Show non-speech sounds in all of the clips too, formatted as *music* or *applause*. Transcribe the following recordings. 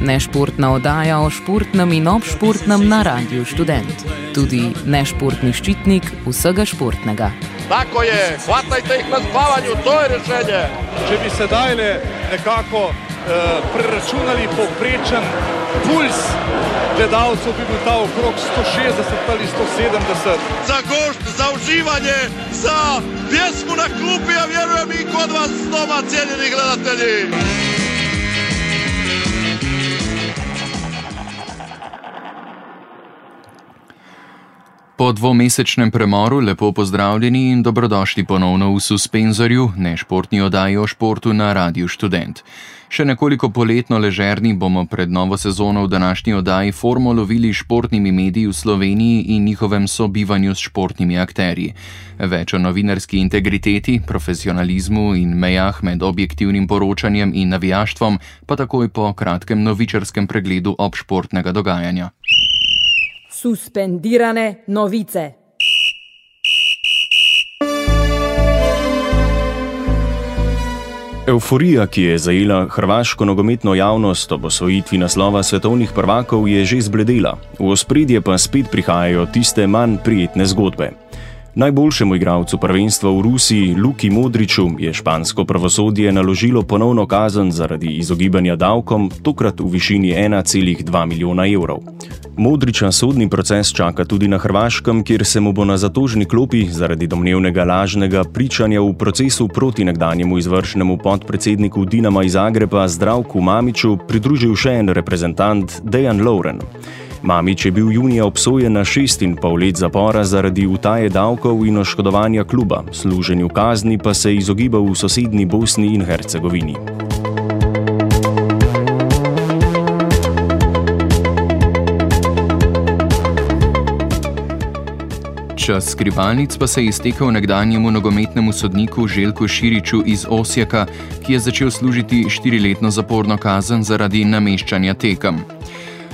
Nešportna oddaja o športnem in obšportnem na radiju študent. Tudi nešportni ščitnik vsega športnega. Tako je, hvatajte jih na spavanju, to je rešenje. Če bi se dajle nekako uh, preračunali povprečen puls gledalcev, bi bil ta okrog 160 ali 170. Za gošt, za uživanje, za pjesmu na klupi, ja vjerujem i kod vas doma, cijenjeni gledatelji. Po dvomesečnem premoru lepo pozdravljeni in dobrodošli ponovno v suspenzorju, nešportni oddaji o športu na Radiu Student. Še nekoliko poletno ležerni bomo pred novo sezono v današnji oddaji formo lovili športnimi mediji v Sloveniji in njihovem sobivanju s športnimi akterji. Več o novinarski integriteti, profesionalizmu in mejah med objektivnim poročanjem in navijaštvom, pa takoj po kratkem novičarskem pregledu obšportnega dogajanja suspendirane novice. Euforija, ki je zajela hrvaško nogometno javnost ob osvojitvi naslova svetovnih prvakov, je že zbledela, v ospredje pa spet prihajajo tiste manj prijetne zgodbe. Najboljšemu igralcu prvenstva v Rusiji, Luki Modriču, je špansko pravosodje naložilo ponovno kazen zaradi izogibanja davkom, tokrat v višini 1,2 milijona evrov. Modriča sodni proces čaka tudi na Hrvaškem, kjer se mu bo na zatožni klopi zaradi domnevnega lažnega pričanja v procesu proti nekdanjemu izvršnemu podpredsedniku Dinama iz Zagreba Zdravku Mamiču pridružil še en reprezentant Dejan Lauren. Mamič je bil junija obsojen na šest in pol let zapora zaradi utaje davkov in oškodovanja kluba, služenju kazni pa se je izogibal v sosednji Bosni in Hercegovini. Čas skrivalnic pa se je iztekel nekdanjemu nogometnemu sodniku Željku Širiču iz Osijeka, ki je začel služiti štiriletno zaporno kazen zaradi nameščanja tekem.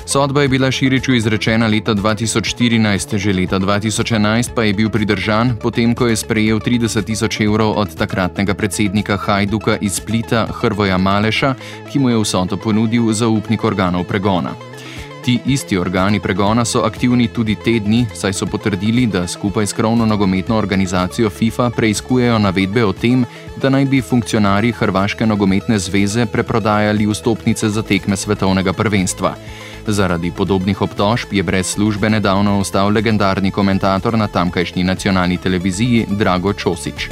Sodba je bila Širiču izrečena leta 2014, že leta 2011 pa je bil pridržan, potem ko je sprejel 30 tisoč evrov od takratnega predsednika Hajduka iz Splita Hrvoja Maleša, ki mu je vsoto ponudil zaupnik organov pregona. Ti isti organi pregona so aktivni tudi te dni, saj so potrdili, da skupaj s krovno nogometno organizacijo FIFA preizkujejo navedbe o tem, da naj bi funkcionarji Hrvaške nogometne zveze preprodajali vstopnice za tekme svetovnega prvenstva. Zaradi podobnih obtožb je brez službe nedavno ostal legendarni komentator na tamkajšnji nacionalni televiziji Drago Čosič.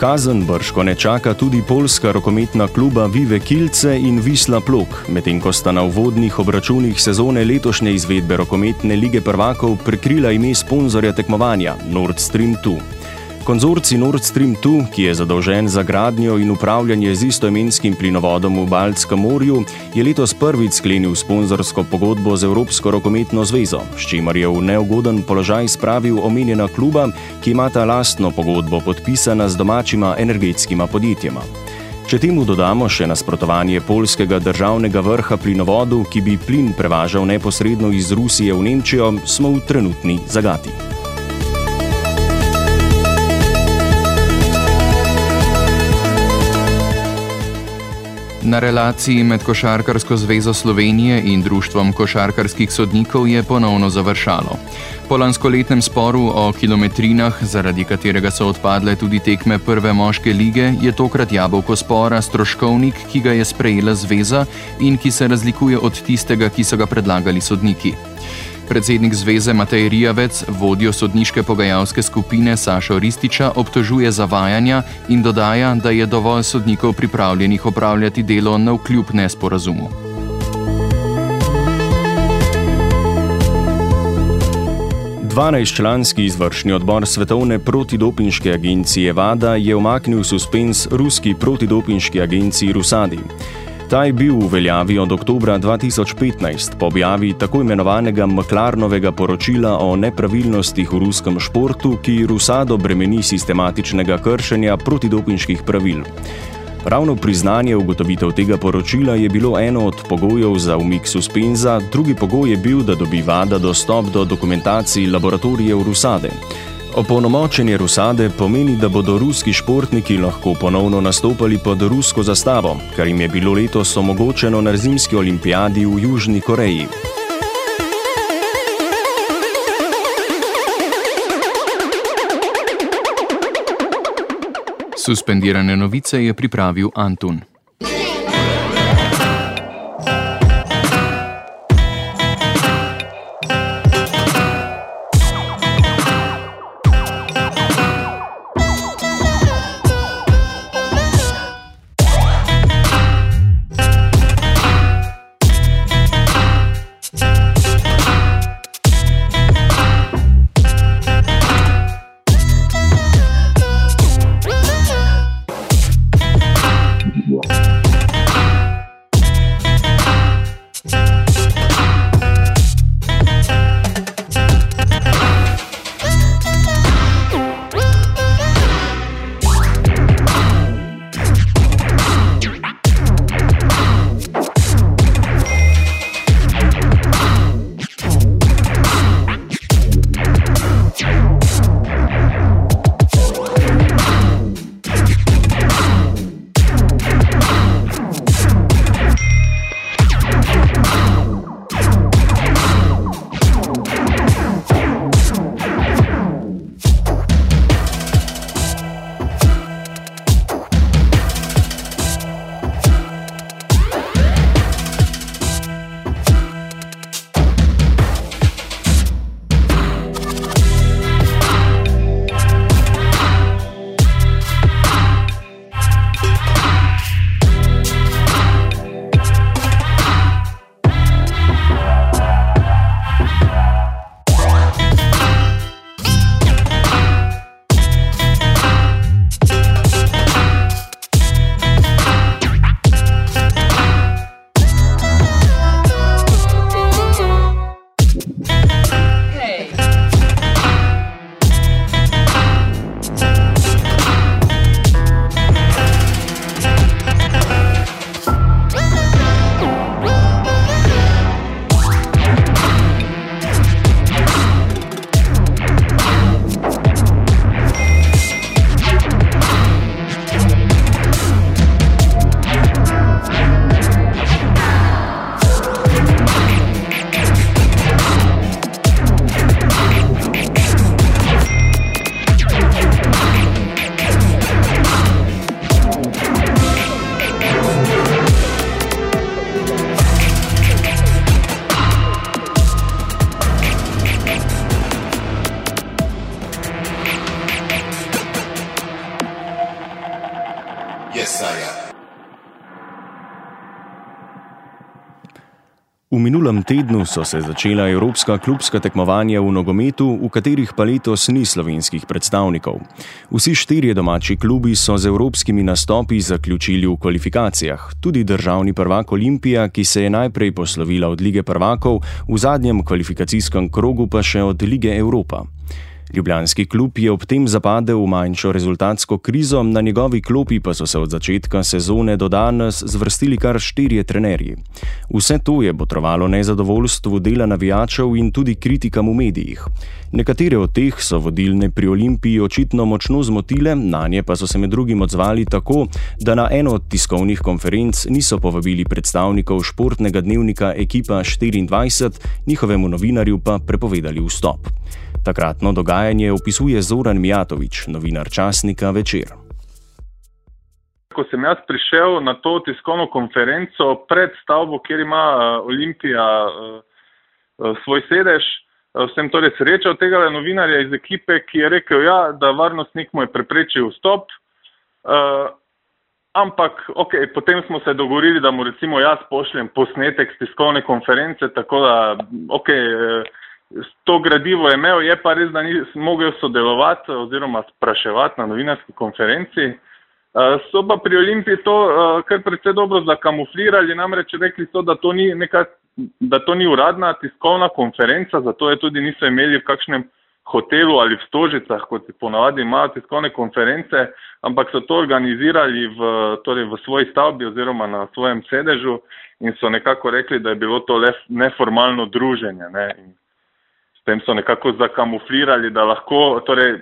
Kazen brško ne čaka tudi polska rokometna kluba Vive Kilce in Visla Plok, medtem ko sta na uvodnih obračunih sezone letošnje izvedbe rokometne lige prvakov prekrila ime sponzorja tekmovanja Nord Stream 2. Konzorci Nord Stream 2, ki je zadolžen za gradnjo in upravljanje z istoimenskim plinovodom v Baltskem morju, je letos prvič sklenil sponzorsko pogodbo z Evropsko rokometno zvezo, s čimer je v neugoden položaj spravil omenjena kluba, ki imata lastno pogodbo podpisana z domačima energetskima podjetjema. Če temu dodamo še nasprotovanje polskega državnega vrha plinovodu, ki bi plin prevažal neposredno iz Rusije v Nemčijo, smo v trenutni zagati. Na relaciji med Košarkarsko zvezo Slovenije in Društvom košarkarskih sodnikov je ponovno završalo. Po lanskoletnem sporu o kilometrinah, zaradi katerega so odpadle tudi tekme prve moške lige, je tokrat jabolko spora stroškovnik, ki ga je sprejela zveza in ki se razlikuje od tistega, ki so ga predlagali sodniki. Predsednik zveze Matej Rijavec, vodjo sodniške pogajalske skupine Sašo Rističa, obtožuje zavajanja in dodaja, da je dovolj sodnikov pripravljenih opravljati delo na vkljub nesporazumu. Dvanajstčlanski izvršni odbor Svetovne protidopinške agencije VADA je omaknil suspens ruski protidopinški agenciji Rusadi. Ta je bil v veljavi od oktobra 2015 po objavi tako imenovanega Mklarnovega poročila o nepravilnostih v ruskem športu, ki Rusado bremeni sistematičnega kršenja protidopinških pravil. Ravno priznanje ugotovitev tega poročila je bilo eno od pogojev za umik suspenza, drugi pogoj je bil, da dobi vada dostop do dokumentacij laboratorijev Rusade. Opolnomočenje Rusade pomeni, da bodo ruski športniki lahko ponovno nastopali pod rusko zastavo, kar jim je bilo letos omogočeno na zimski olimpijadi v Južni Koreji. Suspendirane novice je pripravil Antun. Minulem tednu so se začela evropska klubska tekmovanja v nogometu, v katerih pa letos ni slovenskih predstavnikov. Vsi štirje domači klubi so z evropskimi nastopi zaključili v kvalifikacijah, tudi državni prvak Olimpija, ki se je najprej poslovila od lige prvakov, v zadnjem kvalifikacijskem krogu pa še od lige Evropa. Ljubljanski klub je ob tem zapadel v manjšo rezultatsko krizo, na njegovi klopi pa so se od začetka sezone do danes zvrstili kar štirje trenerji. Vse to je botrovalo nezadovoljstvu dela navijačev in tudi kritikam v medijih. Nekatere od teh so vodilne pri Olimpiji očitno močno zmotile, na nje pa so se med drugim odzvali tako, da na eno od tiskovnih konferenc niso povabili predstavnikov športnega dnevnika Ekipa 24, njihovemu novinarju pa prepovedali vstop. Takratno dogajanje opisuje Zoran Mijatovič, novinar časnika Večer. Ko sem jaz prišel na to tiskovno konferenco pred stavbo, kjer ima uh, Olimpija uh, uh, svoj sedež, sem torej srečal tega novinarja iz ekipe, ki je rekel, ja, da varnostnik mu je preprečil vstop. Uh, ampak, ok, potem smo se dogovorili, da mu recimo jaz pošljem posnetek z tiskovne konference, tako da, ok. To gradivo je imel, je pa res, da ni mogel sodelovati oziroma spraševati na novinarski konferenci. So pa pri Olimpiji to kar precej dobro zakamuflirali, namreč rekli so, da to ni, neka, da to ni uradna tiskovna konferenca, zato je tudi niso imeli v kakšnem hotelu ali v stožicah, kot ponavadi imajo tiskovne konference, ampak so to organizirali v, torej v svoji stavbi oziroma na svojem sedežu in so nekako rekli, da je bilo to le neformalno druženje. Ne? In tem so nekako zakamuflirali, da lahko, torej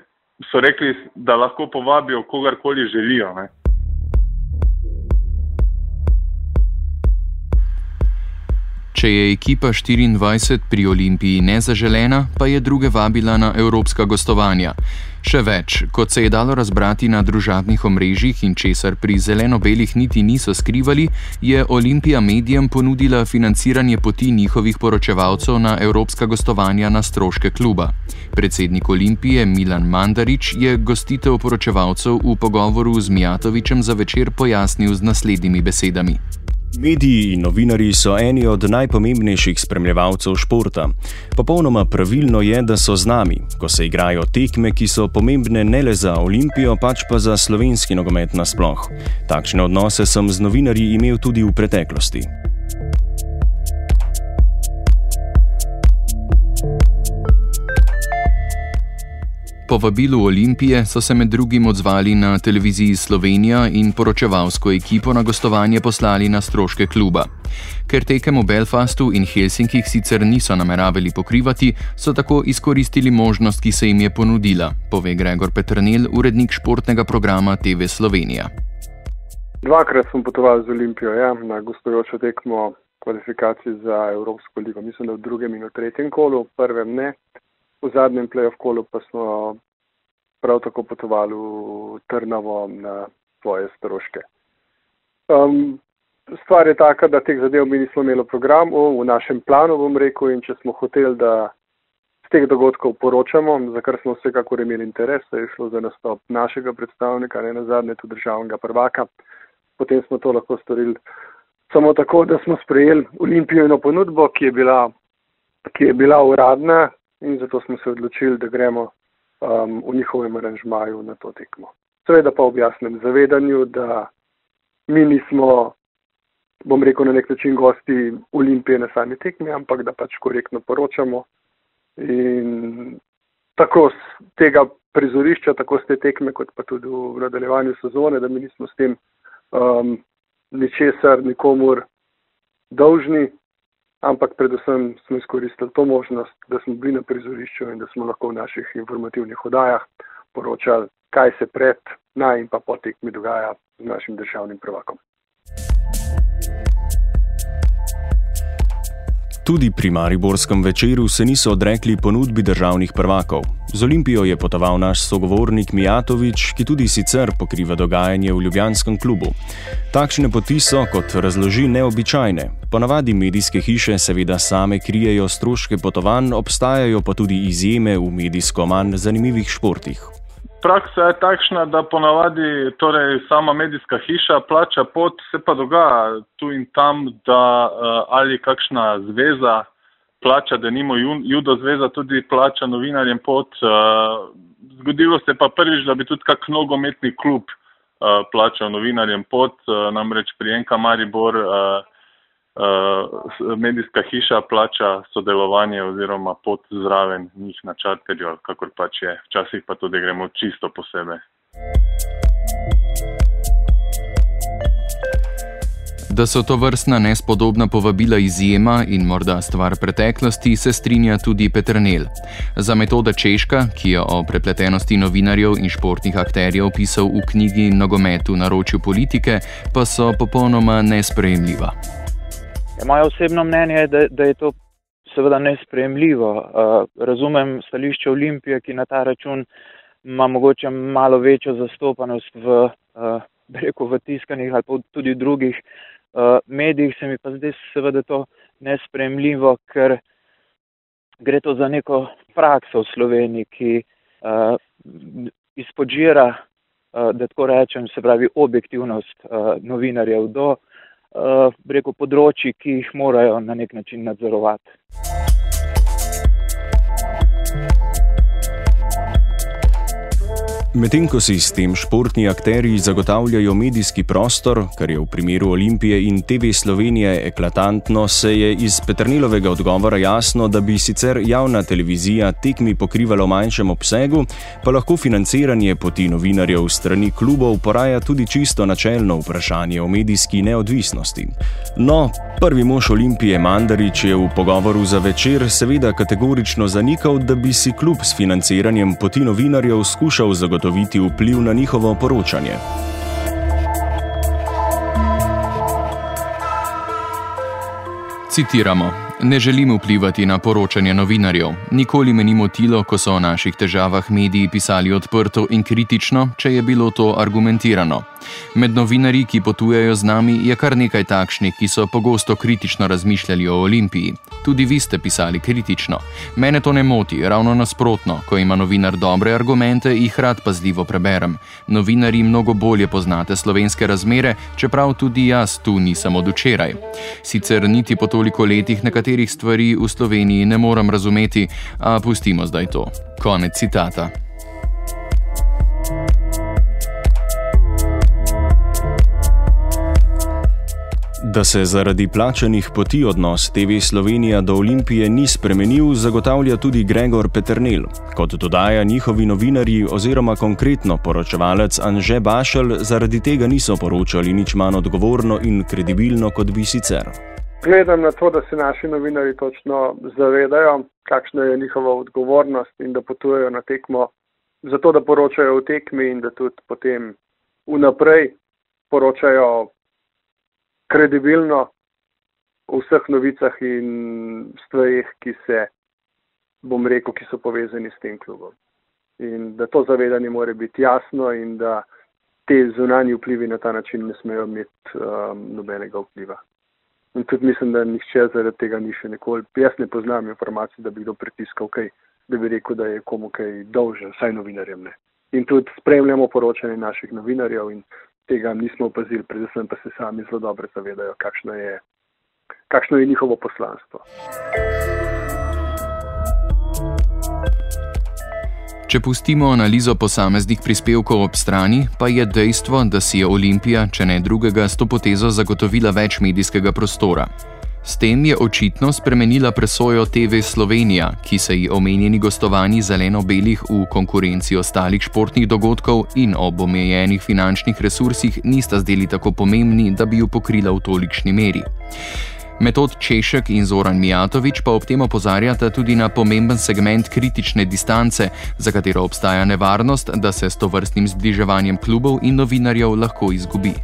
so rekli, da lahko povabijo kogarkoli želijo. Ne. Če je ekipa 24 pri Olimpiji nezaželena, pa je druge vabila na evropska gostovanja. Še več, kot se je dalo razbrati na družabnih omrežjih in česar pri zeleno-belih niti niso skrivali, je Olimpija medijem ponudila financiranje poti njihovih poročevalcev na evropska gostovanja na stroške kluba. Predsednik Olimpije Milan Mandarič je gostitev poročevalcev v pogovoru z Mijatovičem za večer pojasnil z naslednjimi besedami. Mediji in novinari so eni od najpomembnejših spremljevalcev športa. Popolnoma pravilno je, da so z nami, ko se igrajo tekme, ki so pomembne ne le za Olimpijo, pač pa za slovenski nogomet nasploh. Takšne odnose sem z novinarji imel tudi v preteklosti. Po vabilu Olimpije so se med drugim odzvali na televiziji Slovenija in poročevalsko ekipo na gostovanje poslali na stroške kluba. Ker tekem v Belfastu in Helsinkih sicer niso nameravali pokrivati, so tako izkoristili možnost, ki se jim je ponudila, pove Gregor Petrnil, urednik športnega programa TV Slovenija. Dvakrat sem potoval z Olimpijo ja, na gostujočo tekmo kvalifikacij za Evropsko ligo. Mislim, da v drugem in v tretjem kolu, v prvem ne. V zadnjem play-off kolu pa smo prav tako potovali v Trnavo na svoje stroške. Um, stvar je taka, da teh zadev mi nismo imeli v programu, v našem planu bom rekel in če smo hoteli, da z teh dogodkov poročamo, za kar smo vsekakor imeli interes, je šlo za nastop našega predstavnika, ne na zadnje tudi državnega prvaka, potem smo to lahko storili samo tako, da smo sprejeli olimpijino ponudbo, ki je bila, ki je bila uradna, in zato smo se odločili, da gremo um, v njihovem aranžmaju na to tekmo. Seveda pa v jasnem zavedanju, da mi nismo, bom rekel, na nek način gosti Olimpije na sami tekmi, ampak da pač korektno poročamo in tako z tega prizorišča, tako z te tekme, kot pa tudi v nadaljevanju sezone, da mi nismo s tem um, ničesar nikomur dolžni, ampak predvsem smo izkoristili to možnost, da smo bili na prizorišču in da smo lahko v naših informativnih odajah poročali, kaj se pred, na in pa po tekmi dogaja z našim državnim prvakom. Tudi pri Mariborskem večeru se niso odrekli ponudbi državnih prvakov. Z Olimpijo je potoval naš sogovornik Mijatovič, ki tudi sicer pokriva dogajanje v Ljubljanskem klubu. Takšne poti so, kot razloži, neobičajne. Ponavadi medijske hiše seveda same krijejo stroške potovanj, obstajajo pa tudi izjeme v medijsko manj zanimivih športih. Praksa je takšna, da ponavadi torej, sama medijska hiša plača pot, se pa dogaja tu in tam, da uh, ali kakšna zveza plača, da nimo judo zveza tudi plača novinarjem pot. Uh, zgodilo se pa prvič, da bi tudi kak nogometni klub uh, plačal novinarjem pot, uh, namreč pri Enka Maribor uh, uh, medijska hiša plača sodelovanje oziroma pot zraven njih na čarterju, kakor pač je. Včasih pa tudi gremo čisto posebej. Da so to vrstna nespodobna povabila izjema in morda stvar preteklosti, se strinja tudi Petrnel. Za metoda Češka, ki je o prepletenosti novinarjev in športnih akterjev pisal v knjigi Nogometu na ročju politike, pa so popolnoma nesprejemljiva. Ja, moje osebno mnenje je, da, da je to seveda nesprejemljivo. Uh, razumem stališče Olimpije, ki na ta račun ima mogoče malo večjo zastopanost v, uh, rekel, v tiskanih ali tudi drugih medijih, se mi pa zdaj seveda to nespremljivo, ker gre to za neko prakso v Sloveniji, ki uh, izpodžira, uh, da tako rečem, se pravi objektivnost uh, novinarjev do uh, rekel, področji, ki jih morajo na nek način nadzorovati. Medtem ko si s tem športni akteri zagotavljajo medijski prostor, kar je v primeru Olimpije in TV Slovenije eklatantno, se je iz Petrnilovega odgovora jasno, da bi sicer javna televizija tekmi pokrivala v manjšem obsegu, pa lahko financiranje poti novinarjev strani klubov poraja tudi čisto načelno vprašanje o medijski neodvisnosti. No, prvi mož Olimpije Mandarič je v pogovoru za večer seveda kategorično zanikal, da bi si klub s financiranjem poti novinarjev skušal zagotoviti zagotoviti vpliv na njihovo poročanje. Citiramo. Ne želim vplivati na poročanje novinarjev. Nikoli me ni motilo, ko so o naših težavah mediji pisali odprto in kritično, če je bilo to argumentirano. Med novinarji, ki potujejo z nami, je kar nekaj takšnih, ki so pogosto kritično razmišljali o Olimpiji. Tudi vi ste pisali kritično. Mene to ne moti, ravno nasprotno. Ko ima novinar dobre argumente, jih rad pazljivo preberem. Novinari mnogo bolje poznate slovenske razmere, čeprav tudi jaz tu nisem od včeraj. Sicer niti po toliko letih nekateri nekaterih stvari v Sloveniji ne morem razumeti, a pustimo zdaj to. Konec citata. Da se zaradi plačanih poti odnos TV Slovenija do Olimpije ni spremenil, zagotavlja tudi Gregor Peternel. Kot dodaja njihovi novinarji oziroma konkretno poročevalec Anže Bašel, zaradi tega niso poročali nič manj odgovorno in kredibilno kot bi sicer gledam na to, da se naši novinari točno zavedajo, kakšna je njihova odgovornost in da potujejo na tekmo, zato da poročajo o tekmi in da tudi potem vnaprej poročajo kredibilno o vseh novicah in stvarih, ki se, bom rekel, ki so povezani s tem klubom. In da to zavedanje more biti jasno in da te zunanji vplivi na ta način ne smejo imeti um, nobenega vpliva. In tudi mislim, da nihče zaradi tega ni še nikoli. Jaz ne poznam informacij, da bi kdo pritiskal kaj, da bi rekel, da je komu kaj dolžen, saj novinarjem ne. In tudi spremljamo poročanje naših novinarjev in tega nismo opazili, predvsem pa se sami zelo dobro zavedajo, kakšno je, kakšno je njihovo poslanstvo. Če pustimo analizo posameznih prispevkov ob strani, pa je dejstvo, da si je Olimpija, če ne drugega, s to potezo zagotovila več medijskega prostora. S tem je očitno spremenila presojo TV Slovenija, ki se ji omenjeni gostovanji zeleno-belih v konkurenci ostalih športnih dogodkov in ob omejenih finančnih resursih nista zdeli tako pomembni, da bi jo pokrila v tolikšni meri. Metod Češek in Zoran Mijatovič pa ob tem opozarjata tudi na pomemben segment kritične distance, za katero obstaja nevarnost, da se s to vrstnim zbliževanjem klubov in novinarjev lahko izgubi.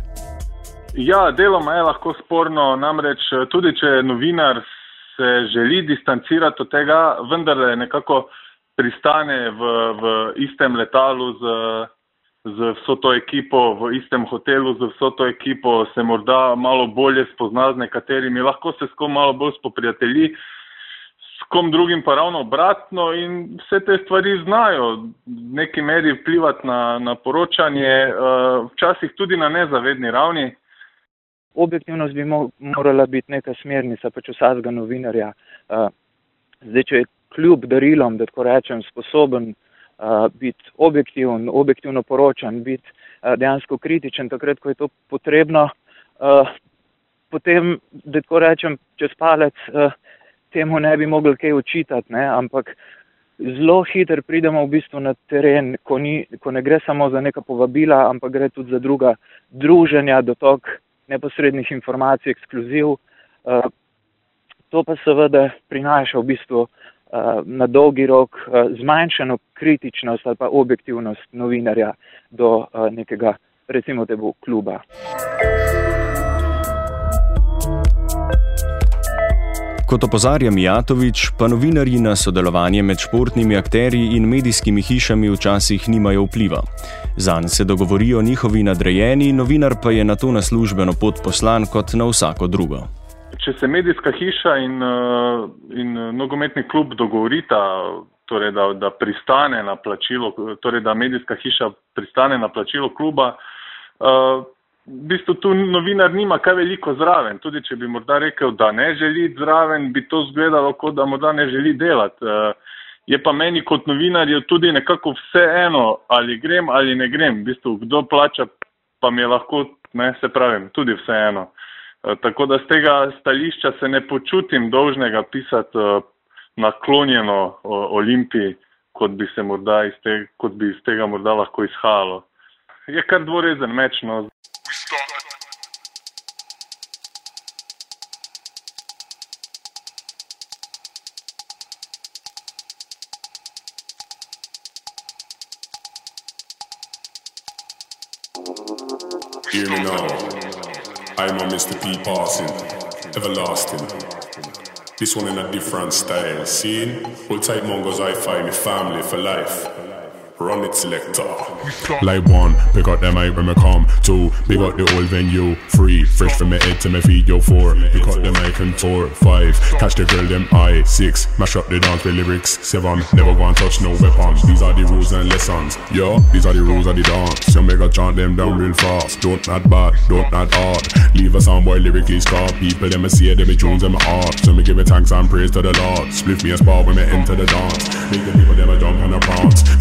Ja, deloma je lahko sporno, namreč tudi če novinar se želi distancirati od tega, vendar nekako pristane v, v istem letalu z z vso to ekipo v istem hotelu, z vso to ekipo se morda malo bolje spozna z nekaterimi, lahko se s kom malo bolj spoprijatelji, s kom drugim pa ravno obratno in vse te stvari znajo v neki meri vplivati na, na poročanje, uh, včasih tudi na nezavedni ravni. Objektivnost bi morala biti neka smernica pač vsakega novinarja. Zdaj, če je kljub darilom, da tako rečem, sposoben biti objektiven, objektivno poročan, biti dejansko kritičen, takrat, ko je to potrebno. Potem, da tako rečem, čez palec temu ne bi mogli kaj učitati, ne? ampak zelo hitro pridemo v bistvu na teren, ko, ni, ko ne gre samo za neka povabila, ampak gre tudi za druga druženja, dotok neposrednih informacij, ekskluziv. To pa seveda prinaša v bistvu Eh, na dolgi rok eh, zmanjšano kritičnost ali pa objektivnost novinarja do eh, nekega, recimo, tega kluba. Kot opozarja Mijatovič, pa novinarji na sodelovanje med športnimi akteri in medijskimi hišami včasih nimajo vpliva. Zanj se dogovorijo njihovi nadrejeni, novinar pa je na to na službeno pot poslan kot na vsako drugo če se medijska hiša in, uh, in uh, nogometni klub dogovorita, torej da, da pristane na plačilo, torej da medijska hiša pristane na plačilo kluba, uh, v bistvu tu novinar nima kaj veliko zraven. Tudi če bi morda rekel, da ne želi zraven, bi to zgledalo, kot da morda ne želi delati. Uh, je pa meni kot novinarju tudi nekako vse eno, ali grem ali ne grem. V bistvu, kdo plača, pa mi je lahko, ne, se pravim, tudi vse eno. Eh, tako da z tega stališča se ne počutim dolžnega pisati eh, naklonjeno Olimpiji, kot bi, se morda iz te, kot bi iz tega morda lahko izhajalo. Je kar dvorezen meč. No. to be passing, everlasting. This one in a different style, seeing? We'll take Mongo's I-Fi, my family for life. Run it selector. Like one, pick up them mic when me come. Two, big up the old venue. Three, fresh from my head to my feet. Yo, four, pick up the mic and tour. Five, catch the girl them eye. Six, mash up the dance with lyrics. Seven, never go and touch no weapons. These are the rules and lessons. Yo, these are the rules of the dance. You make a chant them down real fast. Don't not bad, don't not hard. Leave a sound boy lyrically scarred. People them a see them me tunes them art. So me give me thanks and praise to the Lord. Split me a spot when me enter the dance. Make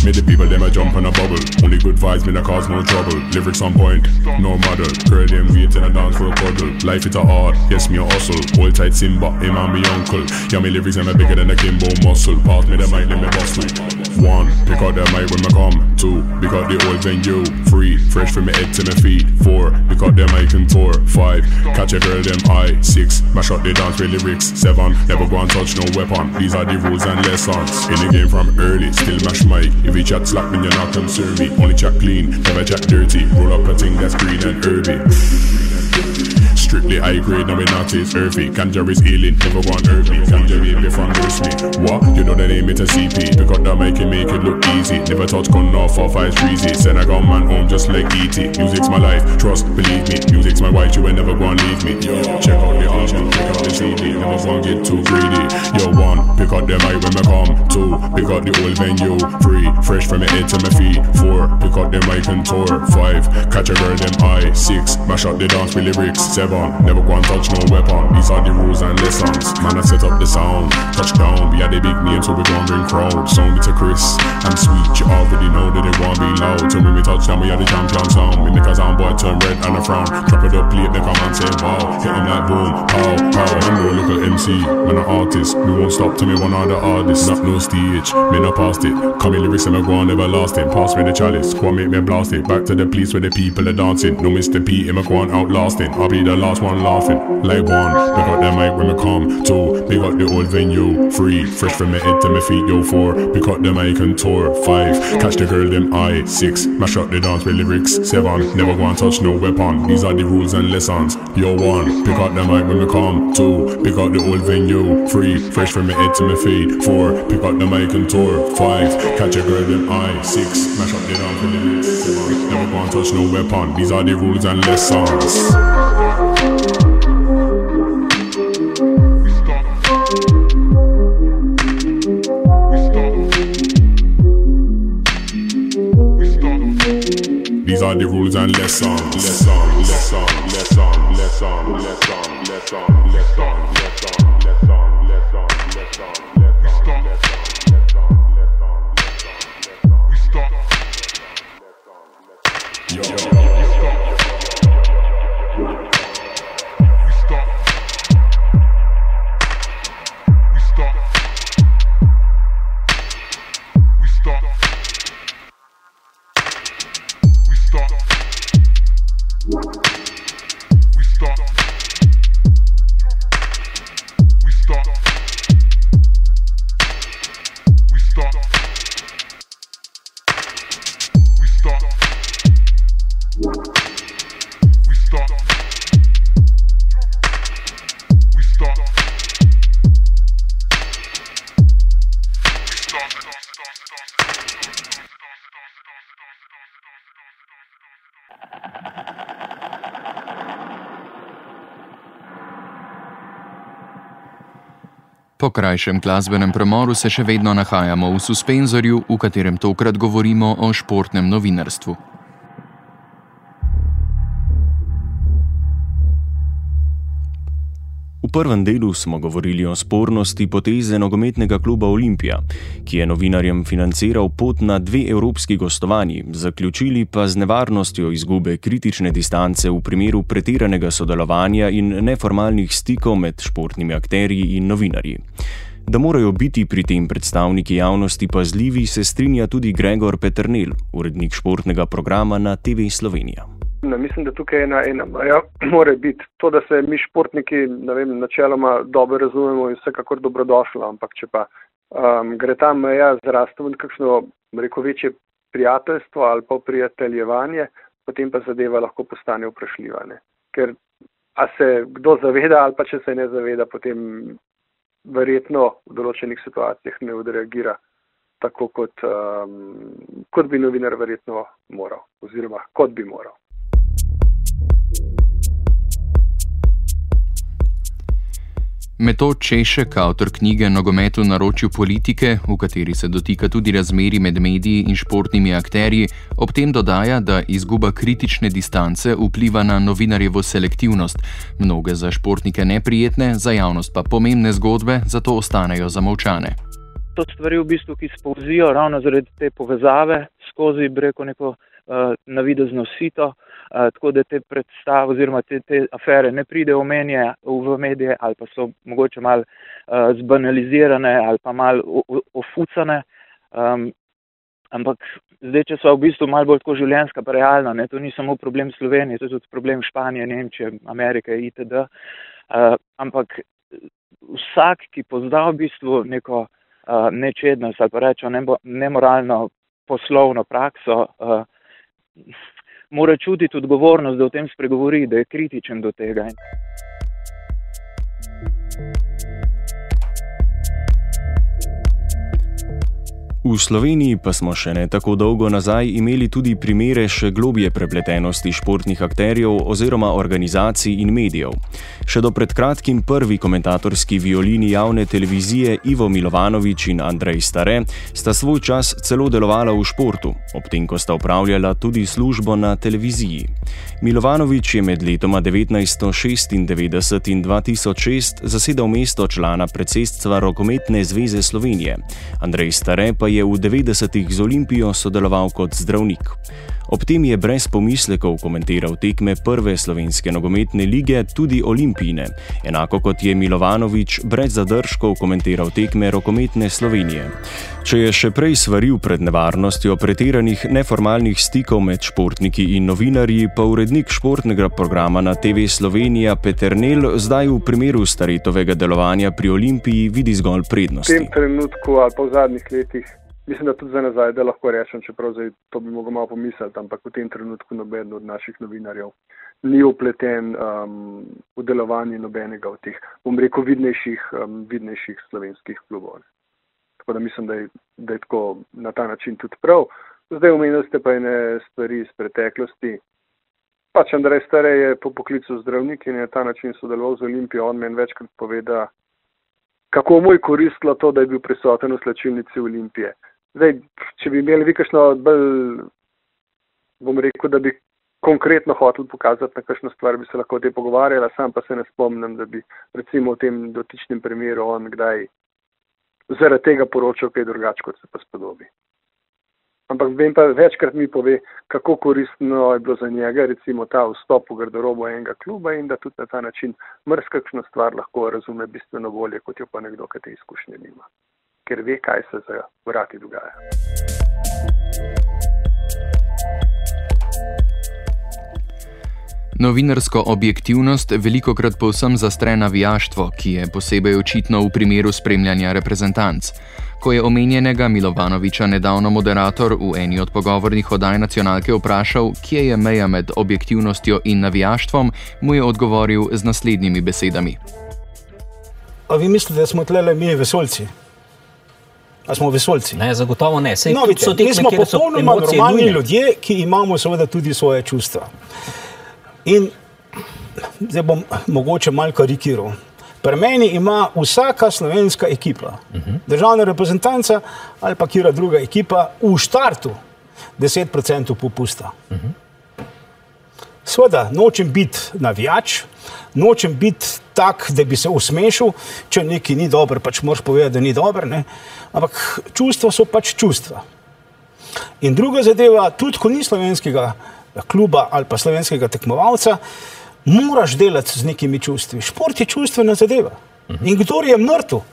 Make the people them a jump and a bubble. Only good vibes, me that cause no trouble. Lyrics on point, no model. Girl, them wait in a dance for a cuddle. Life it a hard, yes, me a hustle. Hold tight Simba, him and me uncle. Yeah, me lyrics, am bigger than a Kimbo muscle. Pass me the mic, let me bust me. One, pick out the mic when me come. Two, pick out the old venue. Three, fresh from my head to my feet. Four, pick out the mic and tour. Five, catch a girl, them eye. Six, mash up the dance with lyrics. Seven, never go and touch no weapon. These are the rules and lessons. In the game from early, still mash mic. If you chat slack, then you're not concern me. Only chat clean, never chat dirty. Roll up a thing that's green and herby. Strictly high grade, now we not is earthy. Ganja is healing, hurt me. Ganja baby from me. What? You know the name it's a CP. Pick up that mic and make it look easy. Never touch gun off four five breezy. Send I got man home just like ET. Music's my life, trust, believe me. Music's my white, you will never go and leave me. Yo, check out the album, check out the CD. Never go and get too greedy. Yo, one, pick up the mic when I come. Two, pick up the old venue. Three, fresh from my head to my feet. Four, pick up the mic and tour. Five, catch a girl them eye. Six, mash up the dance with lyrics. Seven, never go and touch no weapon. These are the rules and lessons. Man, I set up the sound. Touchdown, we are the big name, so we gon' bring crowd. Sound me to Chris. I'm sweet, you already know that they want be loud. So when we touchdown, we are the champion sound. We make a sound boy turn red and a frown. Drop it up, play it, make a man say wow. Hit him like boom, pow, pow. I'm no local MC, man an artist. Me won't stop to me one other artist. Not no stage, me not past it. Come in lyrics and me go on everlasting. Pass me the chalice, go and make me blast it. Back to the place where the people are dancing. No Mr. P, him a go on outlasting. I'll be the last one laughing. Like one, pick up the mic when me come. Two, pick up the old venue. Three, fresh from my head to my feet. Yo, four, pick up the mic and tour. Five, catch the girl them eye. Six, mash up the dance with lyrics. Seven, never go and touch no weapon. These are the rules and lessons. Yo, one, pick up the mic when me come. Two, pick up the old venue. Three, fresh from my head to my feet. Four, pick up the mic and tour. Five, catch a girl them eye. Six, mash up the dance with lyrics. Seven, never go and touch no weapon. These are the rules and lessons. These are the rules and lessons. Lessons, lessons, lessons, lessons, lessons, lessons, lessons, lessons, Po krajšem glasbenem premoru se še vedno nahajamo v suspenzorju, v katerem tokrat govorimo o športnem novinarstvu. V prvem delu smo govorili o spornosti poteze nogometnega kluba Olimpija, ki je novinarjem financiral pot na dve evropski gostovanji, zaključili pa z nevarnostjo izgube kritične distance v primeru pretiranega sodelovanja in neformalnih stikov med športnimi akterji in novinarji. Da morajo biti pri tem predstavniki javnosti pazljivi, se strinja tudi Gregor Petrnel, urednik športnega programa na TV Slovenija. Ne, mislim, da tukaj ena, ena meja *clears throat* mora biti to, da se mi športniki vem, načeloma dobro razumemo in vsekakor dobrodošlo, ampak če pa um, gre ta meja zrasti v kakšno reko večje prijateljstvo ali pa prijateljevanje, potem pa zadeva lahko postane vprašljiva. Ne. Ker a se kdo zaveda ali pa če se ne zaveda, potem verjetno v določenih situacijah ne odreagira tako, kot, um, kot bi novinar verjetno moral oziroma kot bi moral. Metod Češek, avtor knjige Nogomet v naročju politike, v kateri se dotika tudi razmeri med mediji in športnimi akterji, ob tem dodaja, da izguba kritične distance vpliva na novinarjevo selektivnost, mnoge za športnike neprijetne, za javnost pa pomembne zgodbe, zato ostanejo zamovčane. To stvari v bistvu, ki spouzijo ravno zaradi te povezave skozi breko neko uh, navidezno sito. Tako da te predstave oziroma te, te afere ne pridejo omenje v medije ali pa so mogoče mal uh, zbanalizirane ali pa mal ofucane. Um, ampak zdaj, če so v bistvu mal bolj tako življenska, pa realna, ne, to ni samo problem Slovenije, to je tudi problem Španije, Nemčije, Amerike itd. Uh, ampak vsak, ki pozna v bistvu neko uh, nečednost ali pa rečo nemoralno poslovno prakso, uh, mora čutiti odgovornost, da o tem spregovori, da je kritičen do tega. V Sloveniji pa smo še ne tako dolgo nazaj imeli tudi primere še globje prepletenosti športnih akterjev oziroma organizacij in medijev. Še do pred kratkim prvi komentatorski violini javne televizije Ivo Milovanovič in Andrej Stare sta svoj čas celo delovala v športu, ob tem, ko sta upravljala tudi službo na televiziji. Milovanovič je med letoma 1996 in 2006 zasedal mesto člana predsedstva Rokometne zveze Slovenije. Andrej Stare pa je v 90-ih z Olimpijo sodeloval kot zdravnik. Ob tem je brez pomislekov komentiral tekme prve slovenske nogometne lige, tudi olimpijine, enako kot je Milovanovič brez zadržkov komentiral tekme rokometne Slovenije. Če je še prej svaril pred nevarnostjo pretiranih neformalnih stikov med športniki in novinarji, pa urednik športnega programa na TV Slovenija Peter Nel zdaj v primeru staretovega delovanja pri Olimpiji vidi zgolj prednosti. V tem trenutku ali pa v zadnjih letih mislim, da tudi za nazaj, da lahko rečem, čeprav zdaj to bi mogel malo pomisliti, ampak v tem trenutku noben od naših novinarjev ni upleten um, v delovanje nobenega od teh, bom rekel, vidnejših, um, vidnejših slovenskih klubov. Tako da mislim, da je, da je tako na ta način tudi prav. Zdaj omenili ste pa ene stvari iz preteklosti. Pač Andrej Stare je po poklicu zdravnik in je na ta način sodeloval z Olimpijo. On meni večkrat poveda, kako mu je koristilo to, da je bil prisoten v slačilnici Olimpije. Zdaj, če bi imeli vi kakšno bolj, bom rekel, da bi konkretno hotel pokazati na kakšno stvar, bi se lahko o tem pogovarjala, sam pa se ne spomnim, da bi recimo v tem dotičnem primeru on kdaj zaradi tega poročal kaj drugače, kot se pa spodobi. Ampak vem pa večkrat mi pove, kako koristno je bilo za njega recimo ta vstop v garderobo enega kluba in da tudi na ta način mrskakšno stvar lahko razume bistveno bolje, kot jo pa nekdo, ki te izkušnje nima ker ve, kaj se za vrati dogaja. Novinarsko objektivnost veliko krat povsem zastre navijaštvo, ki je posebej očitno v primeru spremljanja reprezentanc. Ko je omenjenega Milovanoviča nedavno moderator v eni od pogovornih oddaj nacionalke vprašal, kje je meja med objektivnostjo in navijaštvom, mu je odgovoril z naslednjimi besedami. A vi mislite, da smo tlele mi vesolci? A smo vesolci? Ne, zagotovo ne. Sej, no, vidite, tekme, mi smo popolnoma normalni nujne. ljudje, ki imamo seveda tudi svoje čustva. In zdaj bom mogoče malo karikiral. Pri meni ima vsaka slovenska ekipa, uh mhm. -huh. državna reprezentanca ali pa kira druga ekipa v štartu 10% popusta. Uh -huh. Sveda, nočem biti navijač, nočem biti tak, da bi se usmešil, če nekaj ni dobro, pač moraš povedati, da ni dobro. Ne? Ampak čustva so pač čustva. In druga zadeva, tudi ko ni slovenskega kluba ali pa slovenskega tekmovalca, moraš delati z nekimi čustvi. Šport je čustvena zadeva. In kdo je mrtev,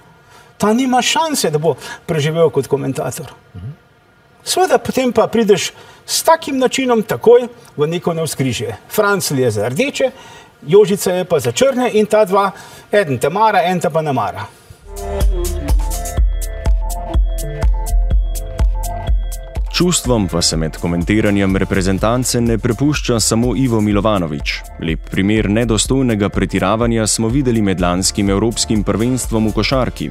ta nima šanse, da bo preživel kot komentator. Sveda, potem pa prideš s takim načinom takoj v neko navskrižje. Francl je za rdeče, Jožica je pa za črne in ta dva, eden te mara, en te pa ne mara. Čustvom pa se med komentiranjem reprezentance ne prepušča samo Ivo Milovanovič. Lep primer nedostojnega pretiravanja smo videli med lanskim evropskim prvenstvom v košarki.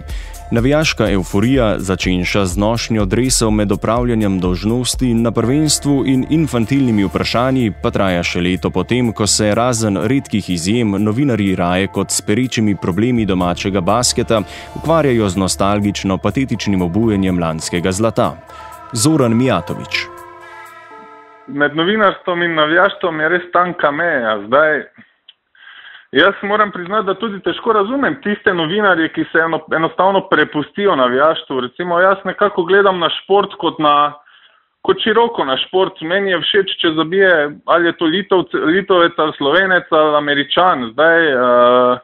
Navijaška euforija začenša z nošnjo dresov med opravljanjem dožnosti na prvenstvu in infantilnimi vprašanji pa traja še leto potem, ko se razen redkih izjem novinarji raje kot s perečimi problemi domačega basketa ukvarjajo z nostalgično patetičnim obujenjem lanskega zlata. Zoran Mijatovič. Med novinarstvom in navijaštvom je res tanka meja. Zdaj, jaz moram priznati, da tudi težko razumem tiste novinarje, ki se eno, enostavno prepustijo navijaštvu. Recimo, jaz nekako gledam na šport kot, na, kot široko na šport. Meni je všeč, če zabije ali je to Litovc, Litovec ali Slovenec ali Američan. Zdaj, uh,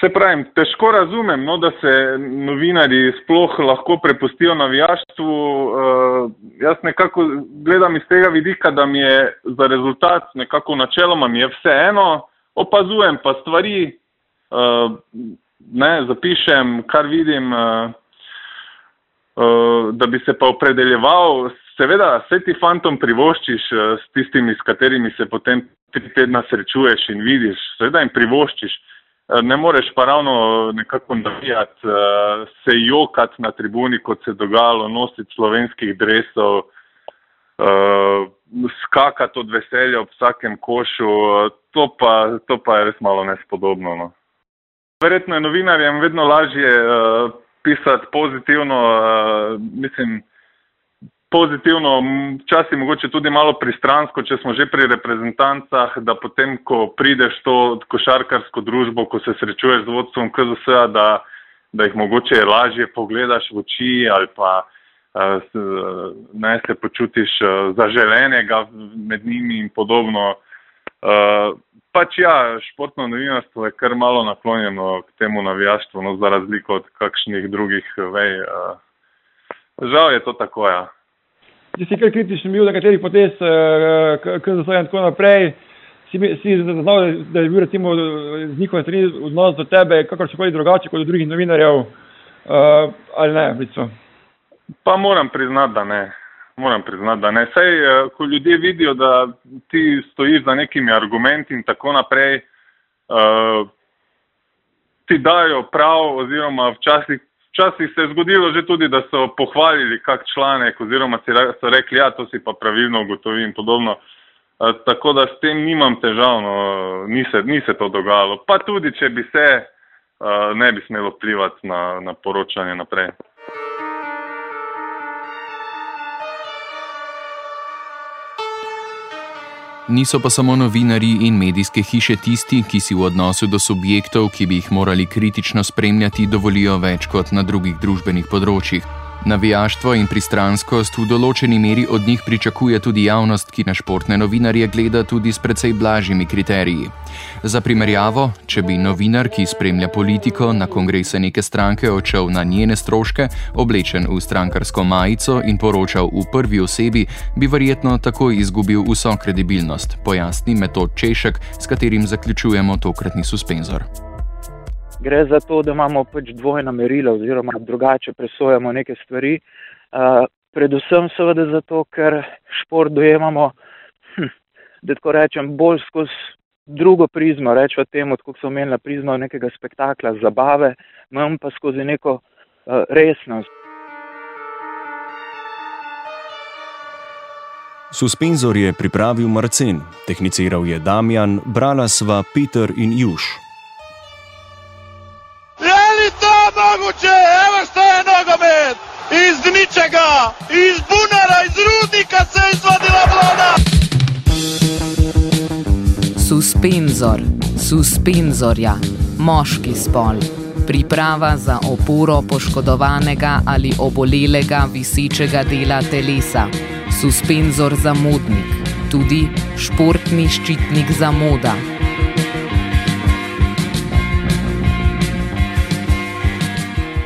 Se pravim, težko razumem, no, da se novinari sploh lahko prepustijo navijaštvu. Uh, jaz nekako gledam iz tega vidika, da mi je za rezultat nekako načeloma mi je vse eno, opazujem pa stvari, uh, ne, zapišem, kar vidim, uh, uh, da bi se pa opredeljeval. Seveda, vse ti fantom privoščiš uh, s tistimi, s katerimi se potem tri tedna srečuješ in vidiš, seveda jim privoščiš. Eh, ne moreš pa ravno nekako navijati, eh, se jokati na tribuni, kot se je dogajalo, nositi slovenskih dresov, eh, skakati od veselja ob vsakem košu, to pa, to pa je res malo nespodobno. No. Verjetno je novinarjem vedno lažje pisati pozitivno, mislim, pozitivno, včasih mogoče tudi malo pristransko, če smo že pri reprezentancah, da potem, ko prideš to košarkarsko družbo, ko se srečuješ z vodstvom KZS-a, da, da jih mogoče lažje pogledaš v oči ali pa ne se počutiš zaželenega med njimi in podobno. Pač ja, športno novinarstvo je kar malo naklonjeno k temu navijaštvu, no, za razliko od kakšnih drugih vej. Žal je to tako, ja če si kar kritičen bil, da katerih potez, KZS in tako naprej, si, zaznal, da je bil recimo z njihove strani odnos do tebe kakorkoli drugače kot do drugih novinarjev, ali ne, recimo? Pa moram priznati, da ne. Moram priznati, da ne. Sej, uh, ko ljudje vidijo, da ti stojiš za nekimi argumenti in tako naprej, uh, ti dajo prav oziroma včasih Včasih se je zgodilo že tudi, da so pohvalili kak članek oziroma so rekli, ja, to si pa pravilno ugotovi in podobno. E, tako da s tem nimam težav, no, ni, se, ni se to dogajalo. Pa tudi, če bi se, e, ne bi smelo plivati na, na poročanje naprej. Niso pa samo novinari in medijske hiše tisti, ki si v odnosu do subjektov, ki bi jih morali kritično spremljati, dovolijo več kot na drugih družbenih področjih. Navijaštvo in pristranskost v določeni meri od njih pričakuje tudi javnost, ki na športne novinarje gleda tudi s precej blažjimi kriteriji. Za primerjavo, če bi novinar, ki spremlja politiko na kongrese neke stranke, odšel na njene stroške, oblečen v strankarsko majico in poročal v prvi osebi, bi verjetno takoj izgubil vso kredibilnost, pojasni metod Češek, s katerim zaključujemo tokratni suspenzor gre za to, da imamo pač dvojna merila oziroma drugače presojamo neke stvari. Uh, predvsem seveda zato, ker šport dojemamo, hm, da tako rečem, bolj skozi drugo prizmo, rečemo temu, kot so imeli na prizmo nekega spektakla, zabave, manj pa skozi neko uh, resnost. Suspenzor je pripravil Marcin, tehniciral je Damjan, brala sva Peter in Juž. Moguće, evo što je nogomet! Iz ničega, iz bunara, iz rudnika se izvadila vlada! Suspenzor. Suspenzorja, moški spol. Priprava za oporo poškodovanega ali obolelega visečega dela telesa. Suspenzor za modnik, tudi športni ščitnik za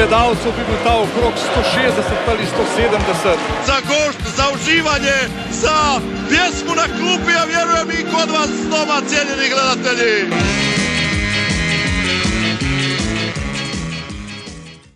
gledalcev, bi bil ta okrog 160 ali 170. Za gošt, za uživanje, za pjesmu na klupi, a vjerujem i kod vas doma, cijenjeni gledatelji.